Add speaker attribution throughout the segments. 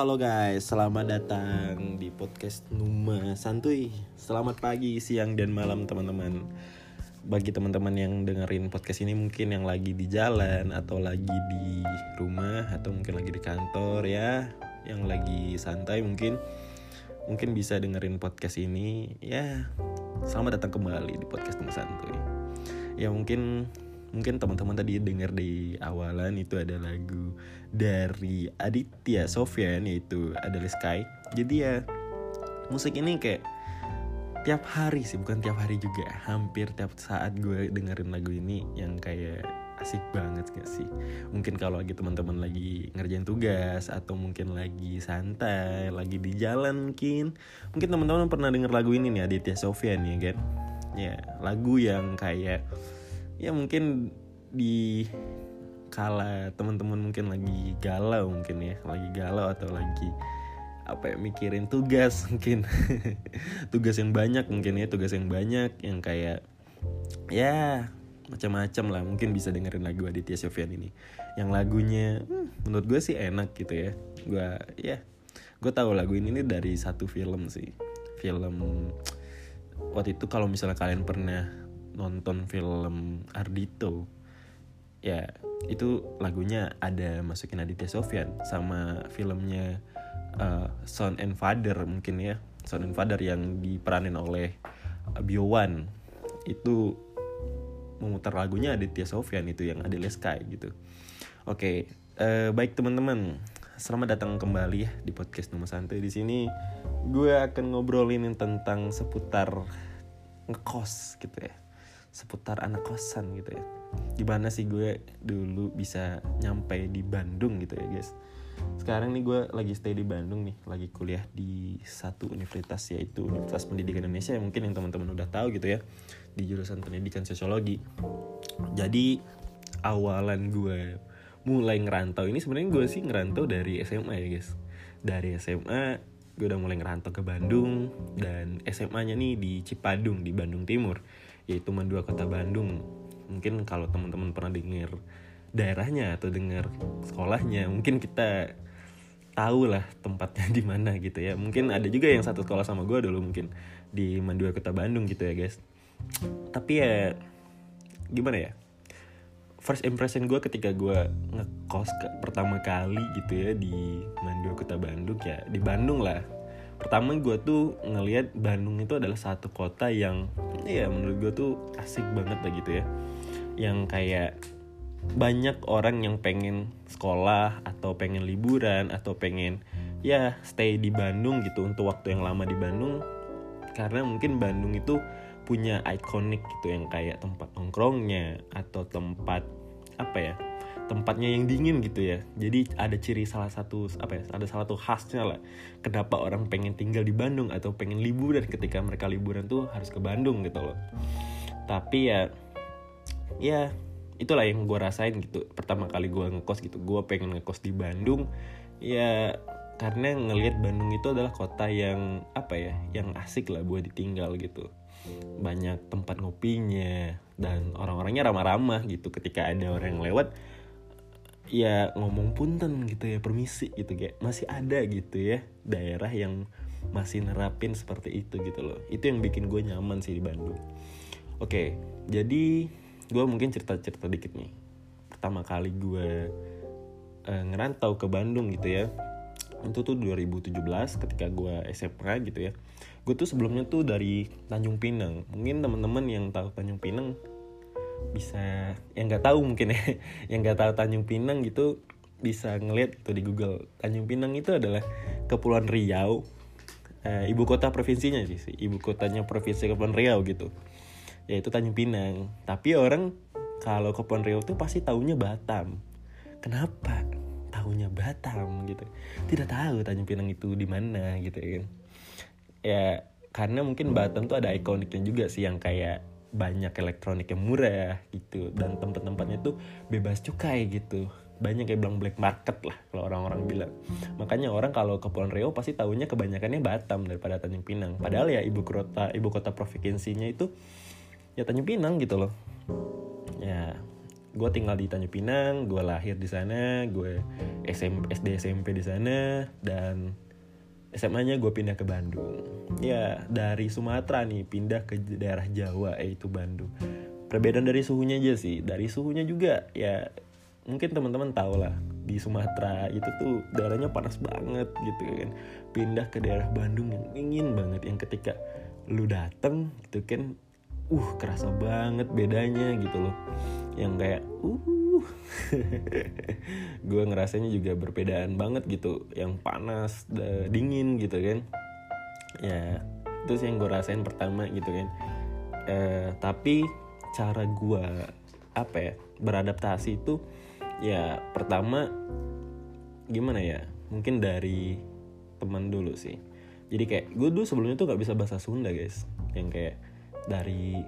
Speaker 1: Halo guys, selamat datang di podcast Numa Santuy. Selamat pagi, siang dan malam teman-teman. Bagi teman-teman yang dengerin podcast ini mungkin yang lagi di jalan atau lagi di rumah atau mungkin lagi di kantor ya, yang lagi santai mungkin mungkin bisa dengerin podcast ini ya. Selamat datang kembali di podcast Numa Santuy. Ya mungkin mungkin teman-teman tadi dengar di awalan itu ada lagu dari Aditya Sofyan yaitu adalah Sky. Jadi ya musik ini kayak tiap hari sih bukan tiap hari juga. Hampir tiap saat gue dengerin lagu ini yang kayak asik banget gak sih? Mungkin kalau lagi teman-teman lagi ngerjain tugas atau mungkin lagi santai lagi di jalan mungkin. Mungkin teman-teman pernah denger lagu ini nih Aditya Sofyan ya kan? Ya lagu yang kayak ya mungkin di kala teman-teman mungkin lagi galau mungkin ya lagi galau atau lagi apa ya mikirin tugas mungkin. Tugas yang banyak mungkin ya tugas yang banyak yang kayak ya macam-macam lah. Mungkin bisa dengerin lagu Aditya Sofyan ini. Yang lagunya hmm, menurut gue sih enak gitu ya. Gue ya gue tahu lagu ini nih dari satu film sih. Film waktu itu kalau misalnya kalian pernah nonton film Ardito. Ya itu lagunya ada masukin Aditya Sofyan sama filmnya uh, Son and Father mungkin ya. Son and Father yang diperanin oleh Bio One. Itu memutar lagunya Aditya Sofyan itu yang ada Sky gitu. Oke okay, uh, baik teman-teman. Selamat datang kembali ya di podcast nomor santai di sini gue akan ngobrolin tentang seputar ngekos gitu ya seputar anak kosan gitu ya. Gimana sih gue dulu bisa nyampe di Bandung gitu ya guys? Sekarang nih gue lagi stay di Bandung nih lagi kuliah di satu universitas yaitu Universitas Pendidikan Indonesia yang mungkin yang teman-teman udah tahu gitu ya di jurusan pendidikan sosiologi. Jadi awalan gue mulai ngerantau ini sebenarnya gue sih ngerantau dari SMA ya guys. Dari SMA gue udah mulai ngerantau ke Bandung dan SMA-nya nih di Cipadung di Bandung Timur yaitu Mandua Kota Bandung. Mungkin kalau teman-teman pernah dengar daerahnya atau dengar sekolahnya, mungkin kita tahu lah tempatnya di mana gitu ya. Mungkin ada juga yang satu sekolah sama gue dulu mungkin di Mandua Kota Bandung gitu ya guys. Tapi ya gimana ya? First impression gue ketika gue ngekos ke, pertama kali gitu ya di Mandua Kota Bandung ya di Bandung lah pertama gue tuh ngelihat Bandung itu adalah satu kota yang ya menurut gue tuh asik banget lah gitu ya. Yang kayak banyak orang yang pengen sekolah atau pengen liburan atau pengen ya stay di Bandung gitu untuk waktu yang lama di Bandung. Karena mungkin Bandung itu punya ikonik gitu yang kayak tempat nongkrongnya atau tempat apa ya tempatnya yang dingin gitu ya. Jadi ada ciri salah satu apa ya ada salah satu khasnya lah. Kenapa orang pengen tinggal di Bandung atau pengen liburan ketika mereka liburan tuh harus ke Bandung gitu loh. Tapi ya ya itulah yang gue rasain gitu. Pertama kali gue ngekos gitu gue pengen ngekos di Bandung. Ya karena ngelihat Bandung itu adalah kota yang apa ya yang asik lah buat ditinggal gitu. Banyak tempat ngopinya dan orang-orangnya ramah-ramah gitu ketika ada orang yang lewat ya ngomong punten gitu ya permisi gitu kayak masih ada gitu ya daerah yang masih nerapin seperti itu gitu loh. Itu yang bikin gue nyaman sih di Bandung. Oke jadi gue mungkin cerita-cerita dikit nih. Pertama kali gue uh, ngerantau ke Bandung gitu ya itu tuh 2017 ketika gue SMA gitu ya. Gue tuh sebelumnya tuh dari Tanjung Pinang. Mungkin teman-teman yang tahu Tanjung Pinang bisa yang nggak tahu mungkin ya yang nggak tahu Tanjung Pinang gitu bisa ngeliat gitu di Google. Tanjung Pinang itu adalah kepulauan Riau. Uh, ibu kota provinsinya sih, sih ibu kotanya provinsi kepulauan Riau gitu yaitu Tanjung Pinang. Tapi orang kalau kepulauan Riau tuh pasti tahunya Batam. Kenapa tahunya Batam gitu? Tidak tahu Tanjung Pinang itu di mana gitu ya. Ya karena mungkin Batam tuh ada ikoniknya juga sih yang kayak banyak elektronik yang murah gitu. Dan tempat-tempatnya tuh bebas cukai gitu. Banyak kayak bilang black market lah kalau orang-orang bilang. Makanya orang kalau ke Pulau Riau pasti tahunya kebanyakannya Batam daripada Tanjung Pinang. Padahal ya ibu kota ibu kota provinsinya itu ya Tanjung Pinang gitu loh. Ya gue tinggal di Tanjung Pinang gue lahir di sana gue SM, SD SMP di sana dan SMA-nya gue pindah ke Bandung. Ya dari Sumatera nih pindah ke daerah Jawa yaitu Bandung. Perbedaan dari suhunya aja sih. Dari suhunya juga ya mungkin teman-teman tahu lah di Sumatera itu tuh daerahnya panas banget gitu kan. Pindah ke daerah Bandung yang ingin banget. Yang ketika lu dateng gitu kan uh kerasa banget bedanya gitu loh. Yang kayak uh gue ngerasanya juga berbedaan banget gitu yang panas dingin gitu kan. Ya itu sih yang gue rasain pertama gitu kan. Eh, tapi cara gue apa ya beradaptasi itu ya pertama gimana ya mungkin dari teman dulu sih. Jadi kayak gue dulu sebelumnya tuh gak bisa bahasa Sunda guys. Yang kayak dari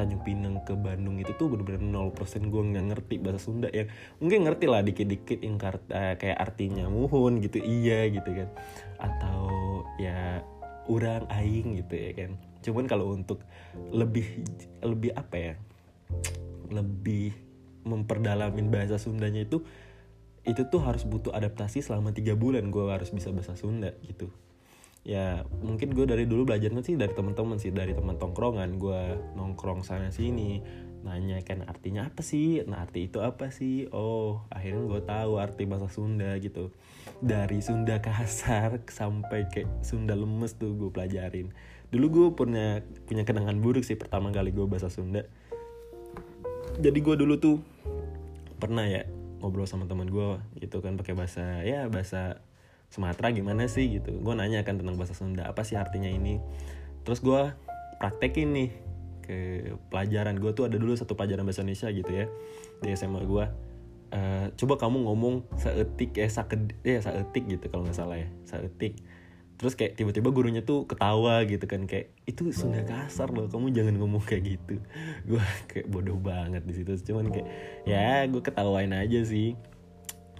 Speaker 1: Tanjung Pinang ke Bandung itu tuh bener-bener 0% gue nggak ngerti bahasa Sunda ya. Mungkin ngerti lah dikit-dikit yang uh, kayak artinya muhun gitu iya gitu kan. Atau ya urang aing gitu ya kan. Cuman kalau untuk lebih lebih apa ya lebih memperdalamin bahasa Sundanya itu itu tuh harus butuh adaptasi selama tiga bulan gue harus bisa bahasa Sunda gitu ya mungkin gue dari dulu belajarnya sih dari teman-teman sih dari teman tongkrongan. Gue nongkrong sana sini nanya kan artinya apa sih? Nah arti itu apa sih? Oh akhirnya gue tahu arti bahasa Sunda gitu. Dari Sunda kasar sampai ke Sunda lemes tuh gue pelajarin. Dulu gue punya punya kenangan buruk sih pertama kali gue bahasa Sunda. Jadi gue dulu tuh pernah ya ngobrol sama teman gue gitu kan pakai bahasa ya bahasa Sumatera gimana sih gitu. Gue nanya kan tentang bahasa Sunda apa sih artinya ini? Terus gue praktekin nih ke pelajaran gue tuh ada dulu satu pelajaran bahasa Indonesia gitu ya di SMA gue uh, coba kamu ngomong seetik ya saked ya seetik gitu kalau nggak salah ya seetik. Terus kayak tiba-tiba gurunya tuh ketawa gitu kan kayak itu Sunda kasar loh kamu jangan ngomong kayak gitu. Gue kayak bodoh banget di situ cuman kayak ya gue ketawain aja sih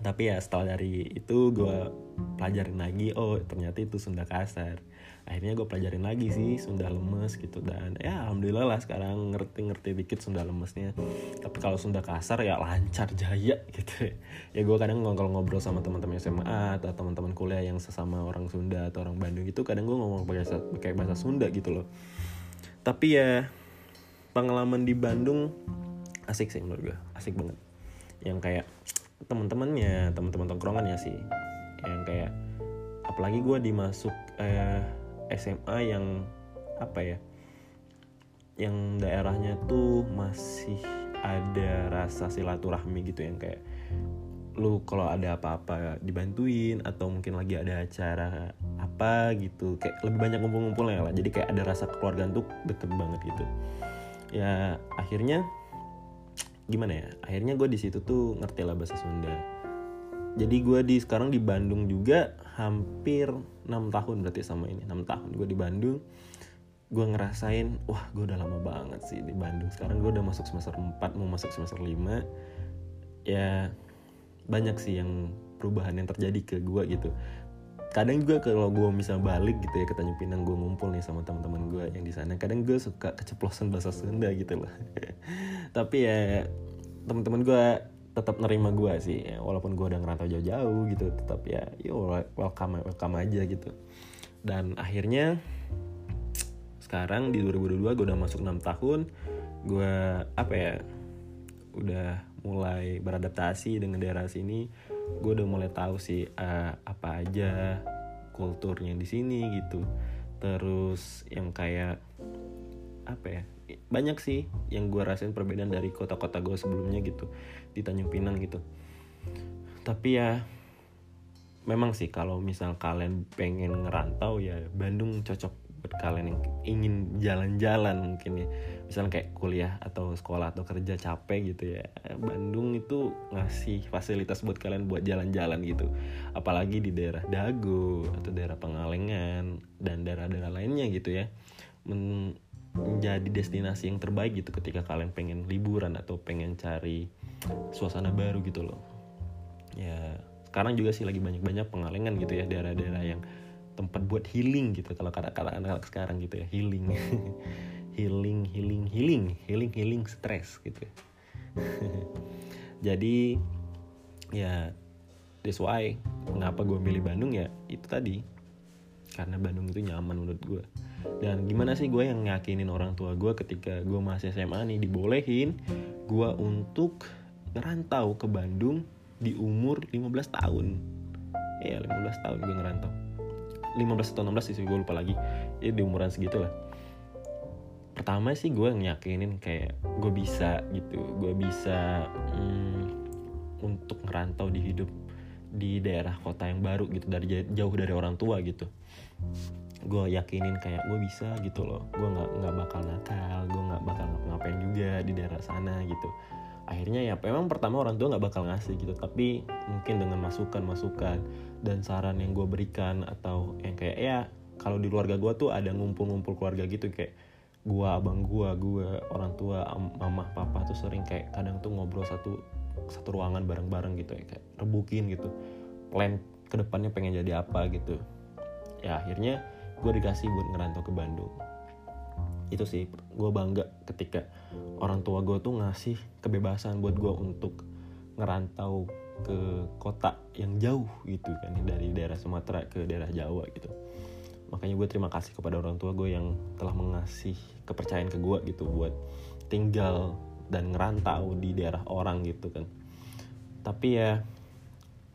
Speaker 1: tapi ya setelah dari itu gue pelajarin lagi oh ternyata itu Sunda kasar. Akhirnya gue pelajarin lagi sih Sunda lemes gitu dan ya alhamdulillah lah sekarang ngerti-ngerti dikit Sunda lemesnya. Tapi kalau Sunda kasar ya lancar jaya gitu. Ya gue kadang kalau ngobrol sama teman-teman SMA atau teman-teman kuliah yang sesama orang Sunda atau orang Bandung itu kadang gue ngomong pakai pakai bahasa Sunda gitu loh. Tapi ya pengalaman di Bandung asik sih menurut gue asik banget. Yang kayak teman-temannya teman-teman tongkrongan ya sih. Yang kayak apalagi gue dimasuk eh, SMA yang apa ya yang daerahnya tuh masih ada rasa silaturahmi gitu yang kayak lu kalau ada apa-apa dibantuin atau mungkin lagi ada acara apa gitu. Kayak lebih banyak ngumpul-ngumpul lah. Jadi kayak ada rasa keluarga tuh deket banget gitu. Ya akhirnya gimana ya akhirnya gue di situ tuh ngerti lah bahasa Sunda. Jadi gue di sekarang di Bandung juga hampir 6 tahun berarti sama ini 6 tahun gue di Bandung gue ngerasain wah gue udah lama banget sih di Bandung. Sekarang gue udah masuk semester 4 mau masuk semester 5 ya banyak sih yang perubahan yang terjadi ke gue gitu kadang juga kalau gue misal balik gitu ya ke Tanjung Pinang gue ngumpul nih sama teman-teman gue yang di sana kadang gue suka keceplosan bahasa Sunda gitu loh. Tapi ya teman-teman gue tetap nerima gue sih ya, walaupun gue udah ngerantau jauh-jauh gitu tetap ya yo welcome welcome aja gitu. Dan akhirnya sekarang di 2022 gue udah masuk 6 tahun gue apa ya udah mulai beradaptasi dengan daerah sini gue udah mulai tahu sih uh, apa aja kulturnya di sini gitu. Terus yang kayak apa ya banyak sih yang gue rasain perbedaan dari kota-kota gue sebelumnya gitu di Tanjung Pinang gitu. Tapi ya memang sih kalau misal kalian pengen ngerantau ya Bandung cocok buat kalian yang ingin jalan-jalan mungkin ya misalnya kayak kuliah atau sekolah atau kerja capek gitu ya Bandung itu ngasih fasilitas buat kalian buat jalan-jalan gitu. Apalagi di daerah Dago atau daerah Pengalengan dan daerah-daerah lainnya gitu ya. Men menjadi destinasi yang terbaik gitu ketika kalian pengen liburan atau pengen cari suasana baru gitu loh. Ya sekarang juga sih lagi banyak-banyak pengalengan gitu ya daerah-daerah yang tempat buat healing gitu. Kalau kata-kata anak-anak sekarang gitu ya healing healing healing healing healing healing stres gitu jadi ya that's why kenapa gue milih Bandung ya itu tadi. Karena Bandung itu nyaman menurut gue dan gimana sih gue yang yakinin orang tua gue ketika gue masih SMA nih? Dibolehin gue untuk ngerantau ke Bandung di umur 15 tahun. Ya 15 tahun gue ngerantau. 15 atau 16 sih gue lupa lagi. Ya di umuran segitu lah pertama sih gue yakinin kayak gue bisa gitu gue bisa hmm, untuk ngerantau di hidup di daerah kota yang baru gitu dari jauh dari orang tua gitu. Gue yakinin kayak gue bisa gitu loh gue nggak nggak bakal nakal gue nggak bakal ngapain juga di daerah sana gitu. Akhirnya ya memang pertama orang tua nggak bakal ngasih gitu tapi mungkin dengan masukan masukan dan saran yang gue berikan atau yang kayak ya kalau di keluarga gue tuh ada ngumpul-ngumpul keluarga gitu kayak gue abang gue gue orang tua mama papa tuh sering kayak kadang tuh ngobrol satu satu ruangan bareng-bareng gitu ya kayak rebukin gitu. Plan ke depannya pengen jadi apa gitu. Ya akhirnya gue dikasih buat ngerantau ke Bandung. Itu sih gue bangga ketika orang tua gue tuh ngasih kebebasan buat gue untuk ngerantau ke kota yang jauh gitu kan dari daerah Sumatera ke daerah Jawa gitu makanya gue terima kasih kepada orang tua gue yang telah mengasih kepercayaan ke gue gitu buat tinggal dan ngerantau di daerah orang gitu kan. Tapi ya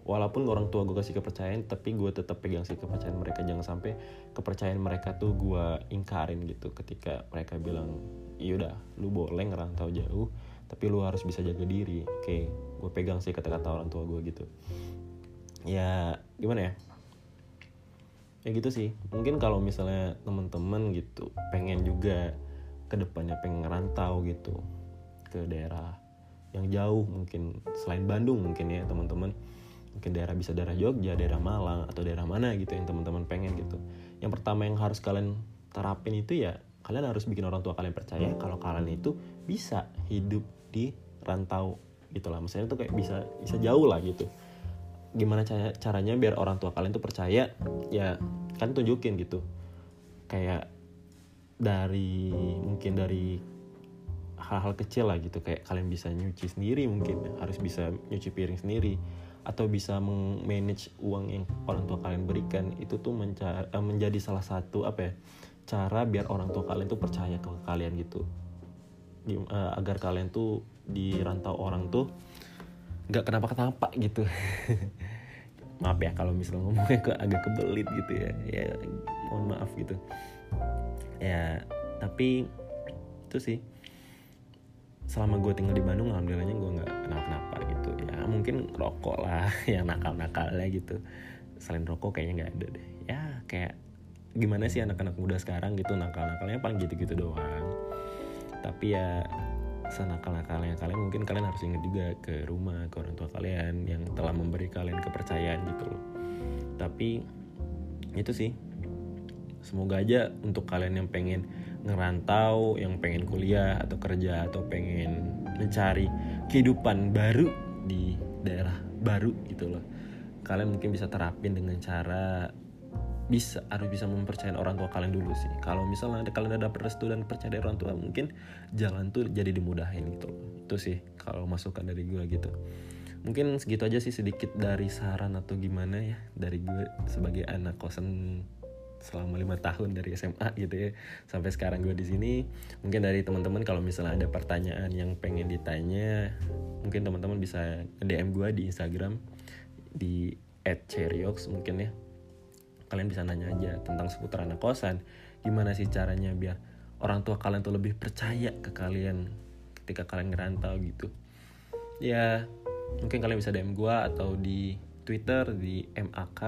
Speaker 1: walaupun orang tua gue kasih kepercayaan tapi gue tetap pegang sih kepercayaan mereka. Jangan sampai kepercayaan mereka tuh gue ingkarin gitu ketika mereka bilang iya lu boleh ngerantau jauh tapi lu harus bisa jaga diri. Oke gue pegang sih kata-kata orang tua gue gitu. Ya gimana ya ya gitu sih. Mungkin kalau misalnya temen-temen gitu pengen juga ke depannya pengen ngerantau gitu ke daerah yang jauh mungkin selain Bandung mungkin ya teman-teman mungkin daerah bisa daerah Jogja daerah Malang atau daerah mana gitu yang teman-teman pengen gitu. Yang pertama yang harus kalian terapin itu ya kalian harus bikin orang tua kalian percaya kalau kalian itu bisa hidup di rantau gitu lah misalnya tuh kayak bisa bisa jauh lah gitu gimana cara caranya biar orang tua kalian tuh percaya ya kan tunjukin gitu. Kayak dari mungkin dari hal-hal kecil lah gitu. Kayak kalian bisa nyuci sendiri mungkin harus bisa nyuci piring sendiri. Atau bisa manage uang yang orang tua kalian berikan. Itu tuh uh, menjadi salah satu apa ya cara biar orang tua kalian tuh percaya ke kalian gitu. Uh, agar kalian tuh di rantau orang tuh nggak kenapa-kenapa gitu. Maaf ya kalau misalnya ngomongnya ke agak kebelit gitu ya. Ya mohon maaf gitu. Ya tapi itu sih. Selama gue tinggal di Bandung alhamdulillahnya gue nggak kenapa-kenapa gitu. Ya mungkin rokok lah yang nakal-nakalnya gitu. Selain rokok kayaknya nggak ada deh. Ya kayak gimana sih anak-anak muda sekarang gitu nakal-nakalnya paling gitu-gitu doang. Tapi ya senakal-nakalnya kalian mungkin kalian harus ingat juga ke rumah ke orang tua kalian yang telah memberi kalian kepercayaan gitu loh. Tapi itu sih. Semoga aja untuk kalian yang pengen ngerantau, yang pengen kuliah atau kerja atau pengen mencari kehidupan baru di daerah baru gitu loh. Kalian mungkin bisa terapin dengan cara bisa harus bisa mempercayai orang tua kalian dulu sih. Kalau misalnya ada kalian ada restu dan percaya dari orang tua, mungkin jalan tuh jadi dimudahin gitu. Itu sih kalau masukan dari gue gitu. Mungkin segitu aja sih sedikit dari saran atau gimana ya dari gue sebagai anak kosan selama lima tahun dari SMA gitu ya sampai sekarang gue di sini mungkin dari teman-teman kalau misalnya ada pertanyaan yang pengen ditanya mungkin teman-teman bisa DM gue di Instagram di @cheriox mungkin ya kalian bisa nanya aja tentang seputar anak kosan. Gimana sih caranya biar orang tua kalian tuh lebih percaya ke kalian ketika kalian ngerantau gitu? Ya mungkin kalian bisa DM gue atau di Twitter di MAK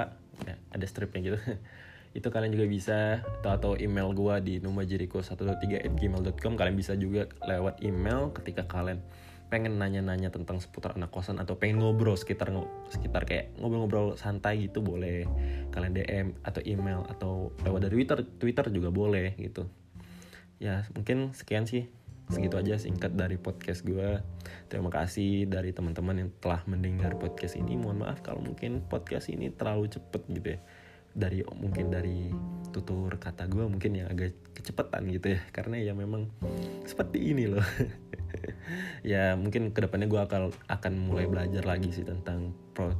Speaker 1: ya ada stripnya gitu. Itu kalian juga bisa atau, atau email gue di numajiriko123@gmail.com kalian bisa juga lewat email ketika kalian pengen nanya-nanya tentang seputar anak kosan atau pengen ngobrol sekitar sekitar kayak ngobrol-ngobrol santai gitu boleh. Kalian DM atau email atau lewat dari Twitter Twitter juga boleh gitu. Ya mungkin sekian sih. Segitu aja singkat dari podcast gue terima kasih dari teman-teman yang telah mendengar podcast ini. Mohon maaf kalau mungkin podcast ini terlalu cepet gitu ya. Dari mungkin dari tutur kata gue mungkin yang agak kecepatan gitu ya. Karena ya memang seperti ini loh ya mungkin ke depannya gue akan akan mulai belajar lagi sih tentang pro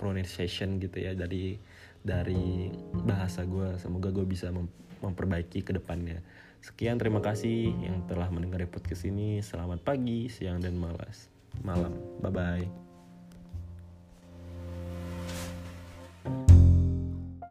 Speaker 1: pronunciation gitu ya dari dari bahasa gue semoga gue bisa mem memperbaiki ke depannya sekian terima kasih yang telah mendengar podcast ini. Selamat pagi siang dan malas. Malam. Bye bye